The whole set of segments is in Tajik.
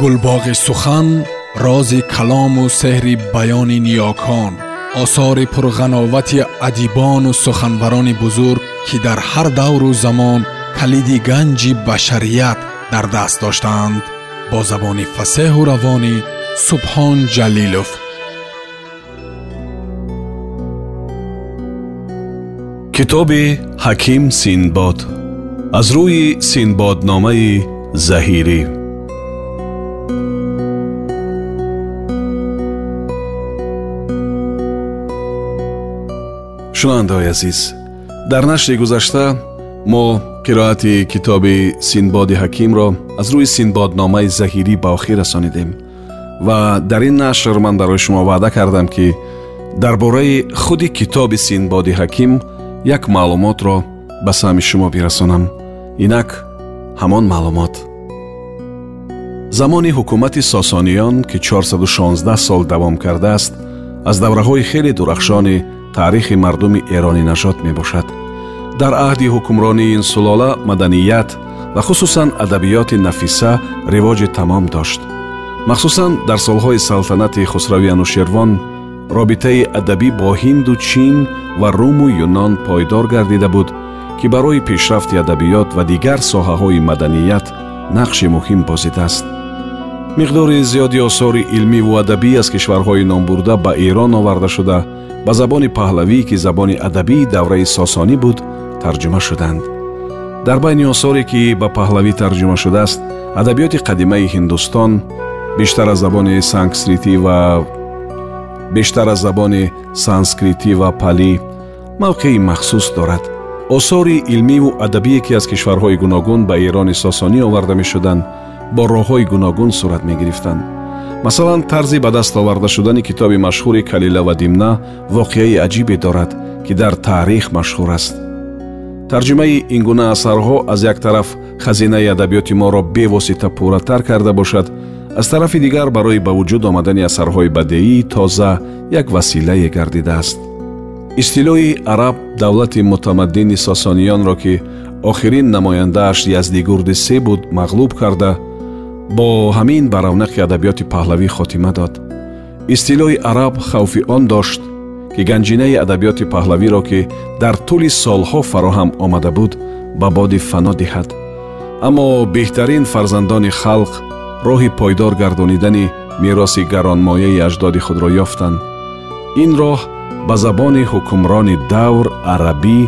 гулбоғи сухан рози калому сеҳри баёни ниёкон осори пурғановати адибону суханбарони бузург ки дар ҳар давру замон калиди ганҷи башарият дар даст доштаанд бо забони фасеҳу равонӣ субҳон ҷалилов. Китоби ҳаким синбод. Аз рӯи синбодномаи заҳирӣ шунавандаҳои азиз. Дар нашри гузашта мо қироати китоби синбоди ҳакимро аз рӯи синбодномаи заҳирӣ ба охир расонидем ва дар ин нашр ман барои шумо ваъда кардам ки дар бораи худи китоби синбоди ҳаким як маълумотро ба сами шумо бирасонам. Инак ҳамон маълумот. Замони ҳукумати сосониён ки 416 сол давом кардааст аз давраҳои хеле дурахшони таърихи мардуми эронинажод мебошад. Дар аҳди ҳукмронии ин сулола маданият ва хусусан адабиёти нафиса ривоҷи тамом дошт. Махсусан дар солҳои салтанати хусрави анушервон робитаи адабӣ бо ҳинду чин ва руму юнон пойдор гардида буд ки барои пешрафти адабиёт ва дигар соҳаҳои маданият нақши муҳим бозидааст миқдори зиёди осори илмиву адабӣ аз кишварҳои номбурда ба эрон оварда шуда ба забони паҳлавӣ ки забони адабии давраи сосонӣ буд тарҷума шуданд. Дар байни осоре ки ба паҳлавӣ тарҷума шудааст адабиёти қадимаи ҳиндустон бештар аз забони санскритӣ ва бештар аз забони санскритӣ ва палӣ мавқеи махсус дорад. Осори илмиву адабие ки аз кишварҳои гуногун ба эрони сосонӣ оварда мешуданд бо роҳҳои гуногун сурат мегирифтанд масалан тарзи ба даст оварда шудани китоби машҳури калила ва димна воқеаи аҷибе дорад ки дар таърих машҳур аст. Тарҷумаи ин гуна асарҳо аз як тараф хазинаи адабиёти моро бевосита пурратар карда бошад аз тарафи дигар барои ба вуҷуд омадани асарҳои бадеии тоза як василае гардидааст. Истилои араб давлати мутамаддини сосониёнро ки охирин намояндааш яздигурди се буд мағлуб карда бо ҳамин ба равнақи адабиёти паҳлавӣ хотима дод. Истилои араб хавфи он дошт ки ганҷинаи адабиёти паҳлавиро ки дар тӯли солҳо фароҳам омада буд ба боди фано диҳад. Аммо беҳтарин фарзандони халқ роҳи пойдор гардонидани мероси гаронмояи аҷдоди худро ёфтанд. Ин роҳ ба забони ҳукмрони давр арабӣ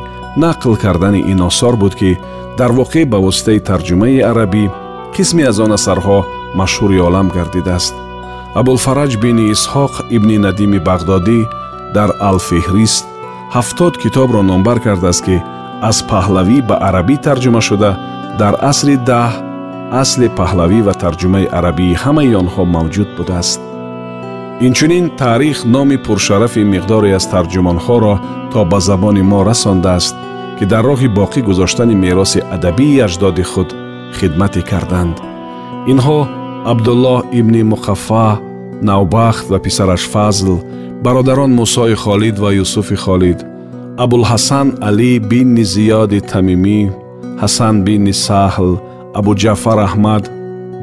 нақл кардани ин осор буд ки дар воқеъ ба воситаи тарҷумаи арабӣ қисме аз он асарҳо машҳури олам гардидааст. Абулфараҷ бини исҳоқ ибни надими бағдодӣ дар алфеҳрист ҳафтод китобро номбар кардааст ки аз паҳлавӣ ба арабӣ тарҷума шуда. Дар асри даҳ асли паҳлавӣ ва тарҷумаи арабии ҳамаи онҳо мавҷуд будааст. Инчунин таърих номи пуршарафи миқдоре аз тарҷумонҳоро то ба забони мо расондааст ки дар роҳи боқӣ гузоштани мероси адабии аҷдоди худ хидмате карданд инҳо абдуллоҳ ибни муқаффа навбахт ва писараш фазл бародарон мусои холид ва юсуфи холид абулҳасан алӣ бинни зиёди тамимӣ ҳасан бинни саҳл абуҷаъфар аҳмад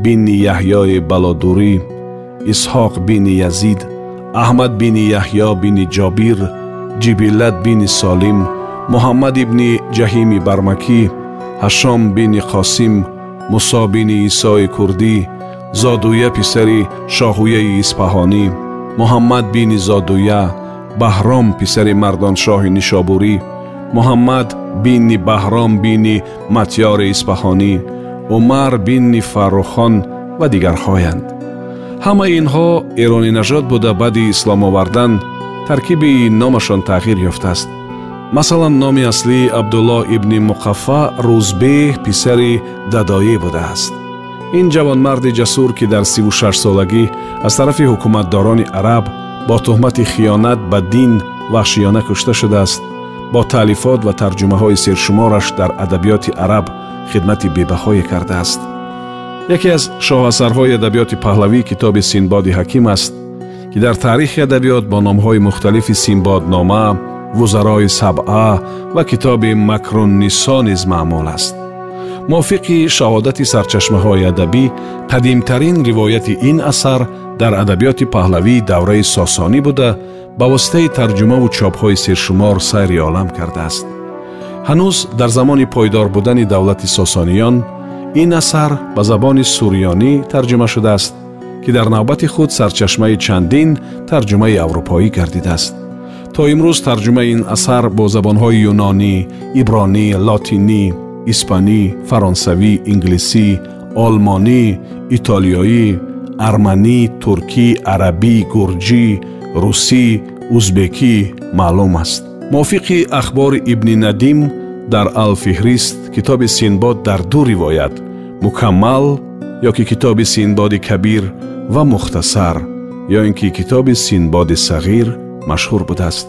бинни яҳьёи балодурӣ исҳоқ бини язид аҳмад бини яҳьё бини ҷобир ҷибиллат бини солим муҳаммад ибни ҷаҳими бармакӣ ҳашом бини қосим мусо бини исои курдӣ зодуя писари шоҳуяи испаҳонӣ муҳаммад бини зодуя баҳром писари мардоншоҳи нишобурӣ муҳаммад бини баҳром бини матёри испаҳонӣ умар бини фаррухон ва дигарҳоянд ҳамаи инҳо эронинажод буда баъди ислом овардан таркиби номашон тағйир ёфтааст Масалан номи аслии абдуллоҳ ибни муқаффа рӯзбеҳ писари дадоӣ будааст. Ин ҷавонмарди ҷасур ки дар сиву шашсолагӣ аз тарафи ҳукуматдорони араб бо тӯҳмати хиёнат ба дин ваҳшиёна кушта шудааст бо таълифот ва тарҷумаҳои сершумораш дар адабиёти араб хидмати бебаҳое кардааст. Яке аз шоҳасарҳои адабиёти паҳлавӣ китоби синбоди ҳаким аст ки дар таърихи адабиёт бо номҳои мухталифи синбоднома вузарои сабъа ва китоби макруннисо низ маъмул аст мувофиқи шаҳодати сарчашмаҳои адабӣ қадимтарин ривояти ин асар дар адабиёти паҳлавии давраи сосонӣ буда ба воситаи тарҷумаву чопҳои сершумор сайри олам кардааст ҳанӯз дар замони пойдор будани давлати сосониён ин асар ба забони сурёнӣ тарҷума шудааст ки дар навбати худ сарчашмаи чандин тарҷумаи аврупоӣ гардидааст то имрӯз тарҷумаи ин асар бо забонҳои юнонӣ ибронӣ лотинӣ испанӣ фаронсавӣ инглисӣ олмонӣ итолиёӣ арманӣ туркӣ арабӣ гурҷӣ русӣ узбекӣ маълум аст. мувофиқи ахбори ибни надим дар алфиҳрист китоби синбод дар ду ривоят мукаммал ё ки китоби синбоди кабир ва мухтасар ё ин ки китоби синбоди сағир машҳур будааст.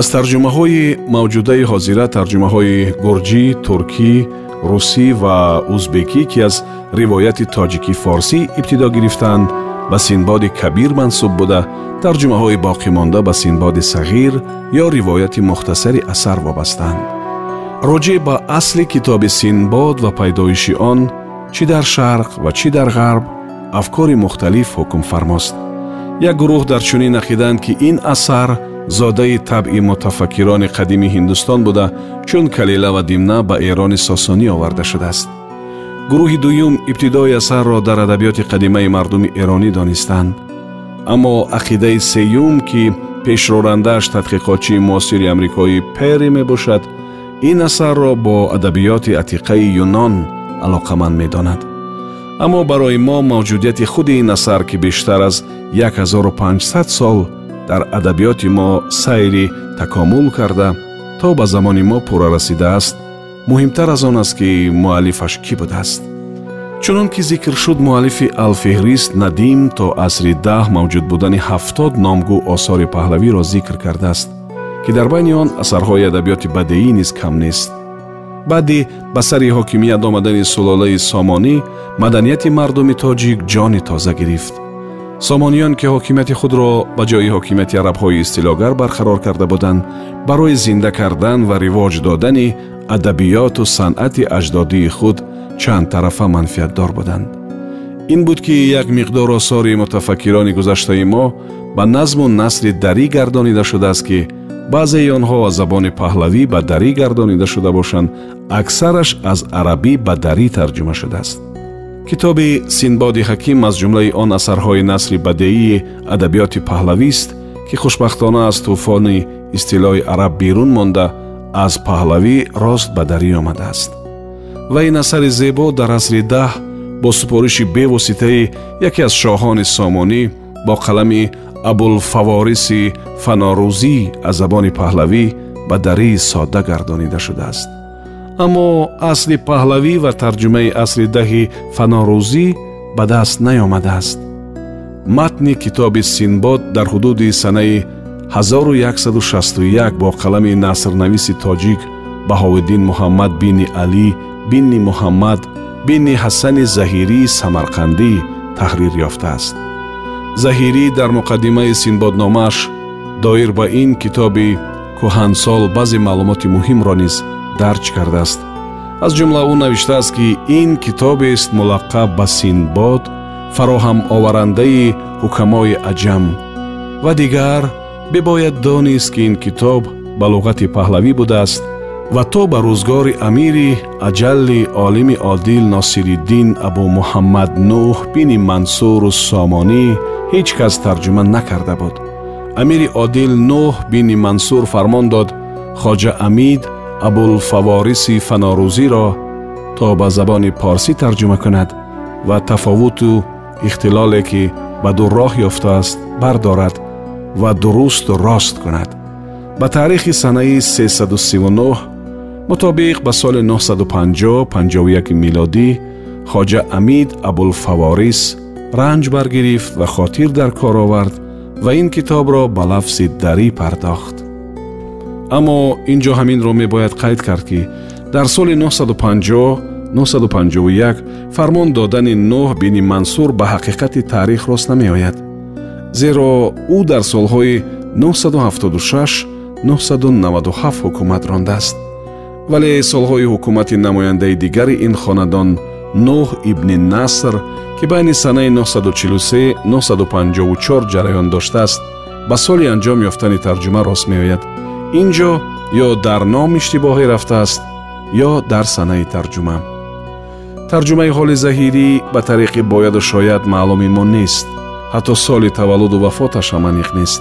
Аз тарҷумаҳои мавҷудаи ҳозира тарҷумаҳои гурҷӣ туркӣ русӣ ва узбекӣ ки аз ривояти тоҷикӣ форсӣ ибтидо гирифтаанд ба синбоди кабир мансуб буда тарҷумаҳои боқимонда ба синбоди сағир ё ривояти мухтасари асар вобастаанд. Роҷеъ ба асли китоби синбод ва пайдоиши он чӣ дар шарқ ва чӣ дар ғарб афкори мухталиф ҳукмфармост як гурӯҳ дар чунин ақиданд ки ин асар зодаи табъи мутафаккирони қадими ҳиндустон буда чун калила ва димна ба эрони сосонӣ оварда шудааст. Гурӯҳи дуюм ибтидои асарро дар адабиёти қадимаи мардуми эронӣ донистанд. Аммо ақидаи сеюм ки пешрорандааш тадқиқотчии муосири амрикоӣ перри мебошад ин асарро бо адабиёти атиқаи юнон алоқаманд медонад аммо барои мо мавҷудияти худи ин асар ки бештар аз 1500 сол дар адабиёти мо сайри такомул карда то ба замони мо пурра расидааст муҳимтар аз он аст ки муаллифаш кӣ будааст? Чунон ки зикр шуд муаллифи алфеҳрист надим то асри даҳ мавҷуд будани ҳафтод номгӯ осори паҳлавиро зикр кардааст ки дар байни он асарҳои адабиёти бадеӣ низ кам нест баъди ба сари ҳокимият омадани сулолаи сомонӣ маданияти мардуми тоҷик ҷони тоза гирифт. Сомониён ки ҳокимияти худро ба ҷои ҳокимияти арабҳои истилогар барқарор карда буданд барои зинда кардан ва ривоҷ додани адабиёту санъати аҷдодии худ чандтарафа манфиатдор буданд ин буд ки як миқдор осори мутафаккирони гузаштаи мо ба назму насри дарӣ гардонида шудааст ки баъзеи онҳо аз забони паҳлавӣ ба дарӣ гардонида шуда бошанд аксараш аз арабӣ ба дарӣ тарҷума шудааст. Китоби синбоди ҳаким аз ҷумлаи он асарҳои насри бадеии адабиёти паҳлавист ки хушбахтона аз тӯфони истилоҳи араб берун монда аз паҳлавӣ рост ба дарӣ омадааст. Ва ин асари зебо дар асри даҳ бо супориши бевоситаи яке аз шоҳони сомонӣ бо қалами абулфавориси фанорӯзӣ аз забони паҳлавӣ ба дарии содда гардонида шудааст. Аммо асли паҳлавӣ ва тарҷумаи асри даҳи фанорӯзӣ ба даст наёмадааст. Матни китоби синбод дар ҳудуди санаи 1161 бо қалами насрнависи тоҷик баҳовиддин муҳаммад бини алӣ бини муҳаммад бини ҳасани заҳирии самарқандӣ таҳрир ёфтааст. Заҳирӣ дар муқаддимаи синбодномааш доир ба ин китоби кӯҳансол баъзе маълумоти муҳимро низ дарҷ кардааст. Аз ҷумла ӯ навиштааст ки ин китобест мулаққаб ба синбод фароҳамоварандаи ҳукамои аҷам ва дигар бибояд донист ки ин китоб ба луғати паҳлавӣ будааст ва то ба рӯзгори амири аҷалли олими одил носириддин абу муҳаммад нӯҳ бини мансуру сомонӣ ҳеҷ кас тарҷума накарда буд амири одил нӯҳ бини мансур фармон дод хоҷа амид абулфавориси фанорӯзиро то ба забони порсӣ тарҷума кунад ва тафовуту ихтилоле ки ба ду роҳ ёфтааст бардорад ва дурусту рост кунад ба таърихи санаи 339 мутобиқ ба соли 95051 милодӣ хоҷа амид абулфаворис ранҷ баргирифт ва хотир дар кор овард ва ин китобро ба лафзи дарӣ пардохт. Аммо ин ҷо ҳаминро мебояд қайд кард ки дар соли 950-951 фармон додани нӯҳ бини мансур ба ҳақиқати таърих рост намеояд зеро ӯ дар солҳои 976-997 ҳукумат рондааст вале солҳои ҳукумати намояндаи дигари ин хонадон нӯҳ ибни наср ки байни санаи 943-954 ҷараён доштааст ба соли анҷом ёфтани тарҷума рост меояд. Ин ҷо ё дар ном иштибоҳе рафтааст ё дар санаи тарҷума. Тарҷумаи ҳоли заҳирӣ ба тариқи бояду шояд маълуми мо нест. Ҳатто соли таваллуду вафоташ ҳам аниқ нест.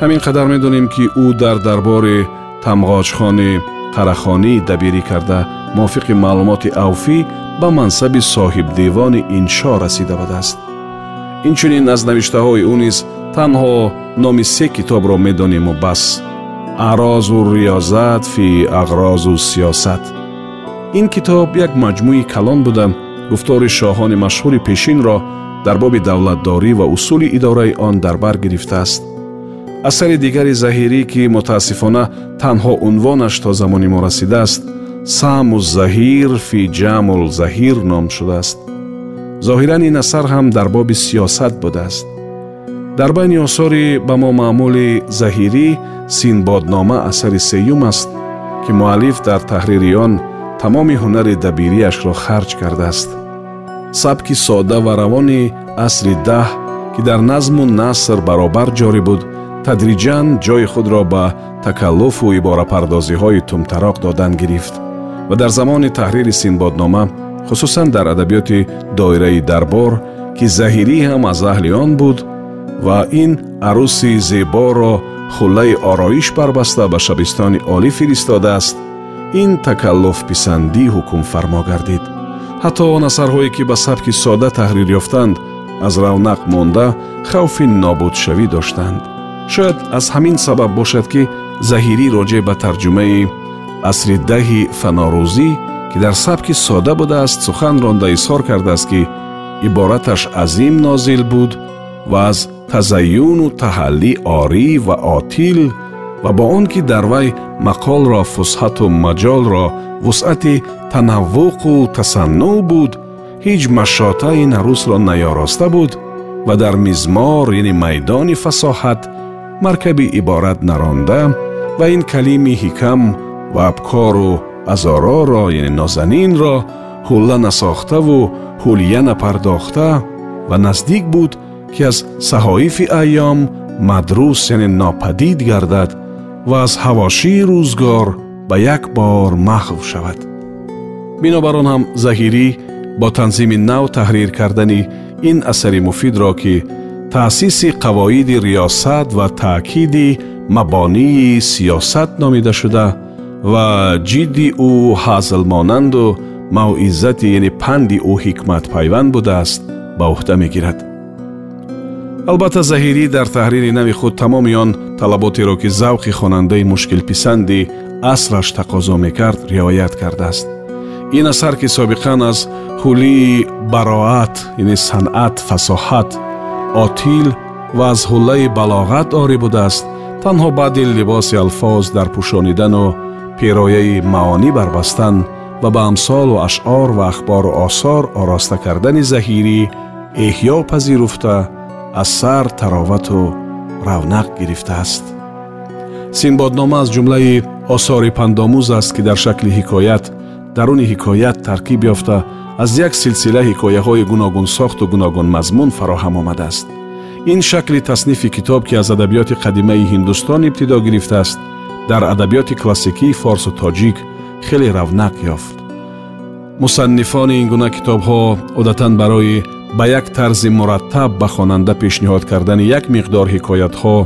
Ҳамин қадар медонем ки ӯ дар дарбори тамғоҷхони қарахонӣ дабирӣ карда мувофиқи маълумоти авфӣ ба мансаби соҳибдевони иншо расида будааст инчунин аз навиштаҳои ӯ низ танҳо номи се китобро медонему бас аърозу риёзат фи ағрозу сиёсат. Ин китоб як маҷмӯи калон буда. Гуфтори шоҳони машҳури пешинро дар боби давлатдорӣ ва усули идораи он дар бар гирифтааст асари дигари заҳирӣ ки мутаассифона танҳо унвонаш то замони мо расидааст саму заҳир фи ҷамул заҳир ном шудааст. Зоҳиран ин асар ҳам дар боби сиёсат будааст. Дар байни осори ба мо маъмули заҳирӣ синбоднома асари сеюм аст ки муаллиф дар таҳрири он тамоми ҳунари дабириашро харҷ кардааст. Сабки сода ва равони асри даҳ ки дар назму наср баробар ҷорӣ буд тадриҷан ҷои худро ба такаллуфу иборапардозиҳои тумтароқ додан гирифт ва дар замони таҳрири синбоднома хусусан дар адабиёти доираи дарбор ки заҳирӣ ҳам аз аҳли он буд ва ин арӯси зеборо хуллаи ороиш барбаста ба шабистони олӣ фиристодааст ин такаллуфписандӣ ҳукмфармо гардид. Ҳатто он асарҳое ки ба сабки сода таҳрир ёфтанд аз равнақ монда хавфи нобудшавӣ доштанд шояд аз ҳамин сабаб бошад ки заҳирӣ роҷеъ ба тарҷумаи асри даҳи фанорӯзӣ ки дар сабки сода будааст сухан ронда изҳор кардааст ки ибораташ азим нозил буд ва аз тазайюну таҳаллӣ орӣ ва отил ва бо он ки дар вай мақолро фусҳату маҷолро вусъати танаввуқу тасаннӯъ буд ҳеҷ машота ин арӯсро наёроста буд ва дар мизмор яъне майдони фасоҳат маркаби иборат наронда ва ин калими ҳикам ва абкору азороро яъне нозанинро ҳулла насохтаву ҳулия напардохта ва наздик буд ки аз саҳоифи айём мадрус яъне нопадид гардад ва аз ҳавошии рӯзгор ба як бор маҳв шавад. Бинобар он ҳам заҳирӣ бо танзими нав таҳрир кардани ин асари муфидро ки таъсиси қавоиди риёсат ва таъкиди мабонии сиёсат номида шуда ва ҷидди ӯ ҳазлмонанду мавъизати яъне панди ӯ ҳикматпайванд будааст ба уҳда мегирад. Албатта заҳирӣ дар таҳрири нави худ тамоми он талаботеро ки завқи хонандаи мушкилписанди асраш тақозо мекард риоят кардааст. Ин асар ки собиқан аз ҳулии бароат яъне санъат фасоҳат отил ва аз ҳуллаи балоғат орӣ будааст танҳо баъди либоси алфоз дар пӯшонидану пирояи маонӣ барбастан ва ба амсолу ашъор ва ахбору осор ороста кардани заҳирӣ эҳьё пазируфта аз сар таровату равнақ гирифтааст синбоднома аз ҷумлаи осори пандомӯз аст ки дар шакли ҳикоят даруни ҳикоят таркиб ёфта аз як силсила ҳикояҳои гуногунсохту гуногунмазмун фароҳам омадааст. Ин шакли таснифи китоб ки аз адабиёти қадимаи ҳиндустон ибтидо гирифтааст дар адабиёти классикии форсу тоҷик хеле равнақ ёфт. Мусаннифони ин гуна китобҳо одатан барои ба як тарзи мураттаб ба хонанда пешниҳод кардани як миқдор ҳикоятҳо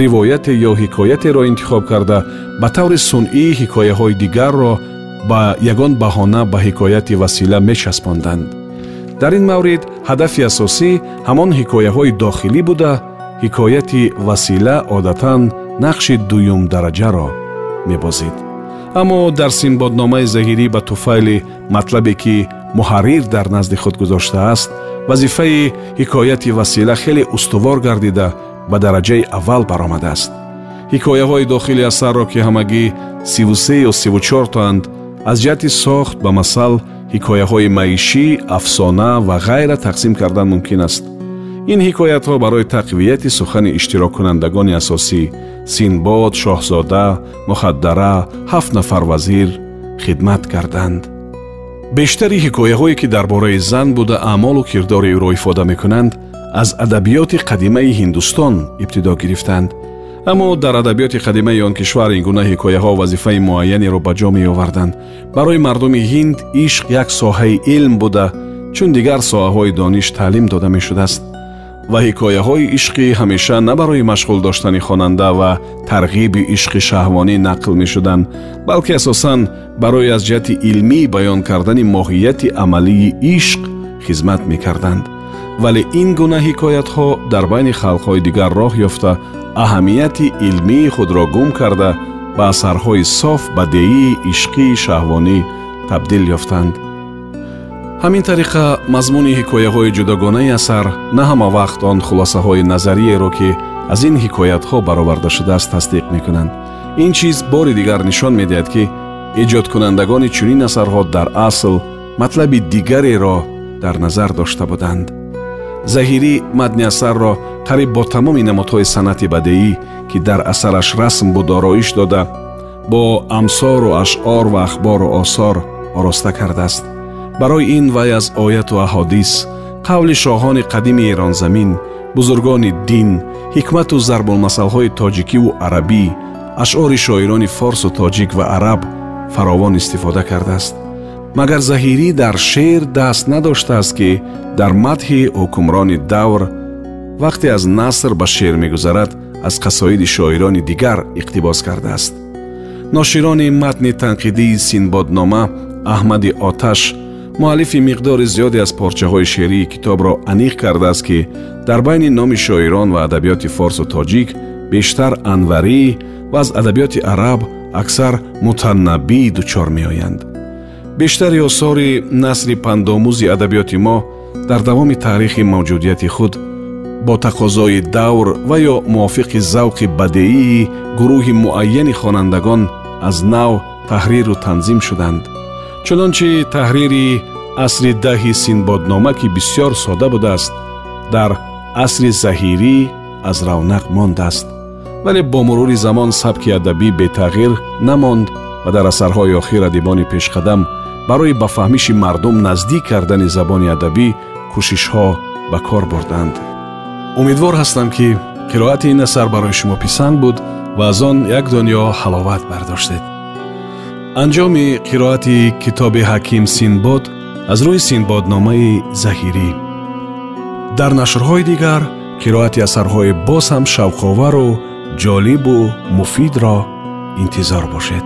ривояте ё ҳикоятеро интихоб карда ба таври сунъӣ ҳикояҳои дигарро ба ягон баҳона ба ҳикояти васила мечаспонданд дар ин маврид ҳадафи асосӣ ҳамон ҳикояҳои дохилӣ буда ҳикояти васила одатан нақши дуюмдараҷаро мебозид. Аммо дар синбодномаи заҳирӣ ба туфайли матлабе ки муҳаррир дар назди худ гузоштааст вазифаи ҳикояти васила хеле устувор гардида ба дараҷаи аввал баромадааст. Ҳикояҳои дохили асарро ки ҳамагӣ сиву сею сиву чортоанд аз ҷиҳати сохт ба масал ҳикояҳои маишӣ афсона ва ғайра тақсим кардан мумкин аст. Ин ҳикоятҳо барои тақвияти сухани иштироккунандагони асосӣ синбод шоҳзода мухаддара ҳафт нафар вазир хидмат карданд. Бештари ҳикояҳое ки дар бораи зан буда аъмолу кирдори ӯро ифода мекунанд аз адабиёти қадимаи ҳиндустон ибтидо гирифтанд аммо дар адабиёти қадимаи он кишвар ин гуна ҳикояҳо вазифаи муайянеро ба ҷо меоварданд. Барои мардуми ҳинд ишқ як соҳаи илм буда чун дигар соҳаҳои дониш таълим дода мешудааст. Ва ҳикояҳои ишқӣ ҳамеша на барои машғул доштани хонанда ва тарғиби ишқи шаҳвонӣ нақл мешуданд балки асосан барои аз ҷиҳати илмӣ баён кардани моҳияти амалии ишқ хизмат мекарданд вале ин гуна ҳикоятҳо дар байни халқҳои дигар роҳ ёфта аҳамияти илмии худро гум карда ба асарҳои соф бадеии ишқии шаҳвонӣ табдил ёфтанд. Ҳамин тариқа мазмуни ҳикояҳои ҷудогонаи асар на ҳама вақт он хулосаҳои назариеро ки аз ин ҳикоятҳо бароварда шудааст тасдиқ мекунанд. Ин чиз бори дигар нишон медиҳад ки эҷодкунандагони чунин асарҳо дар асл матлаби дигареро дар назар дошта буданд заҳирӣ матни асарро қариб бо тамоми намудҳои санъати бадеӣ ки дар асараш расм буд ороиш дода бо амсору ашъор ва ахбору осор ороста кардааст. Барои ин вай аз ояту аҳодис қавли шоҳони қадими эронзамин бузургони дин ҳикмату зарбулмасалҳои тоҷикиву арабӣ ашъори шоирони форсу тоҷик ва араб фаровон истифода кардааст магар заҳирӣ дар шеър даст надоштааст ки дар мадҳи ҳукмрони давр вақте аз наср ба шеър мегузарад аз қасоиди шоирони дигар иқтибос кардааст. Ноширони матни танқидии синбоднома аҳмади оташ муаллифи миқдори зиёде аз порчаҳои шеърии китобро аниқ кардааст ки дар байни номи шоирон ва адабиёти форсу тоҷик бештар анварӣ ва аз адабиёти араб аксар мутаннабӣ дучор меоянд бештари осори насри пандомӯзи адабиёти мо дар давоми таърихи мавҷудияти худ бо тақозои давр ва ё мувофиқи завқи бадеии гурӯҳи муайяни хонандагон аз нав таҳриру танзим шуданд. Чунончи таҳрири асри даҳи синбоднома ки бисьёр сода будааст дар асри заҳирӣ аз равнақ мондааст. Вале бо мурури замон сабки адабӣ бетағйир намонд ва дар асарҳои охир адибони пешқадам барои ба фаҳмиши мардум наздик кардани забони адабӣ кӯшишҳо ба кор бурданд. Умедвор ҳастам ки қироати ин асар барои шумо писанд буд ва аз он як дунё ҳаловат бардоштед. Анҷоми қироати китоби ҳаким синбод аз рӯи синбодномаи заҳирӣ. Дар нашрҳои дигар қироати асарҳои боз ҳам шавқовару ҷолибу муфидро интизор бошед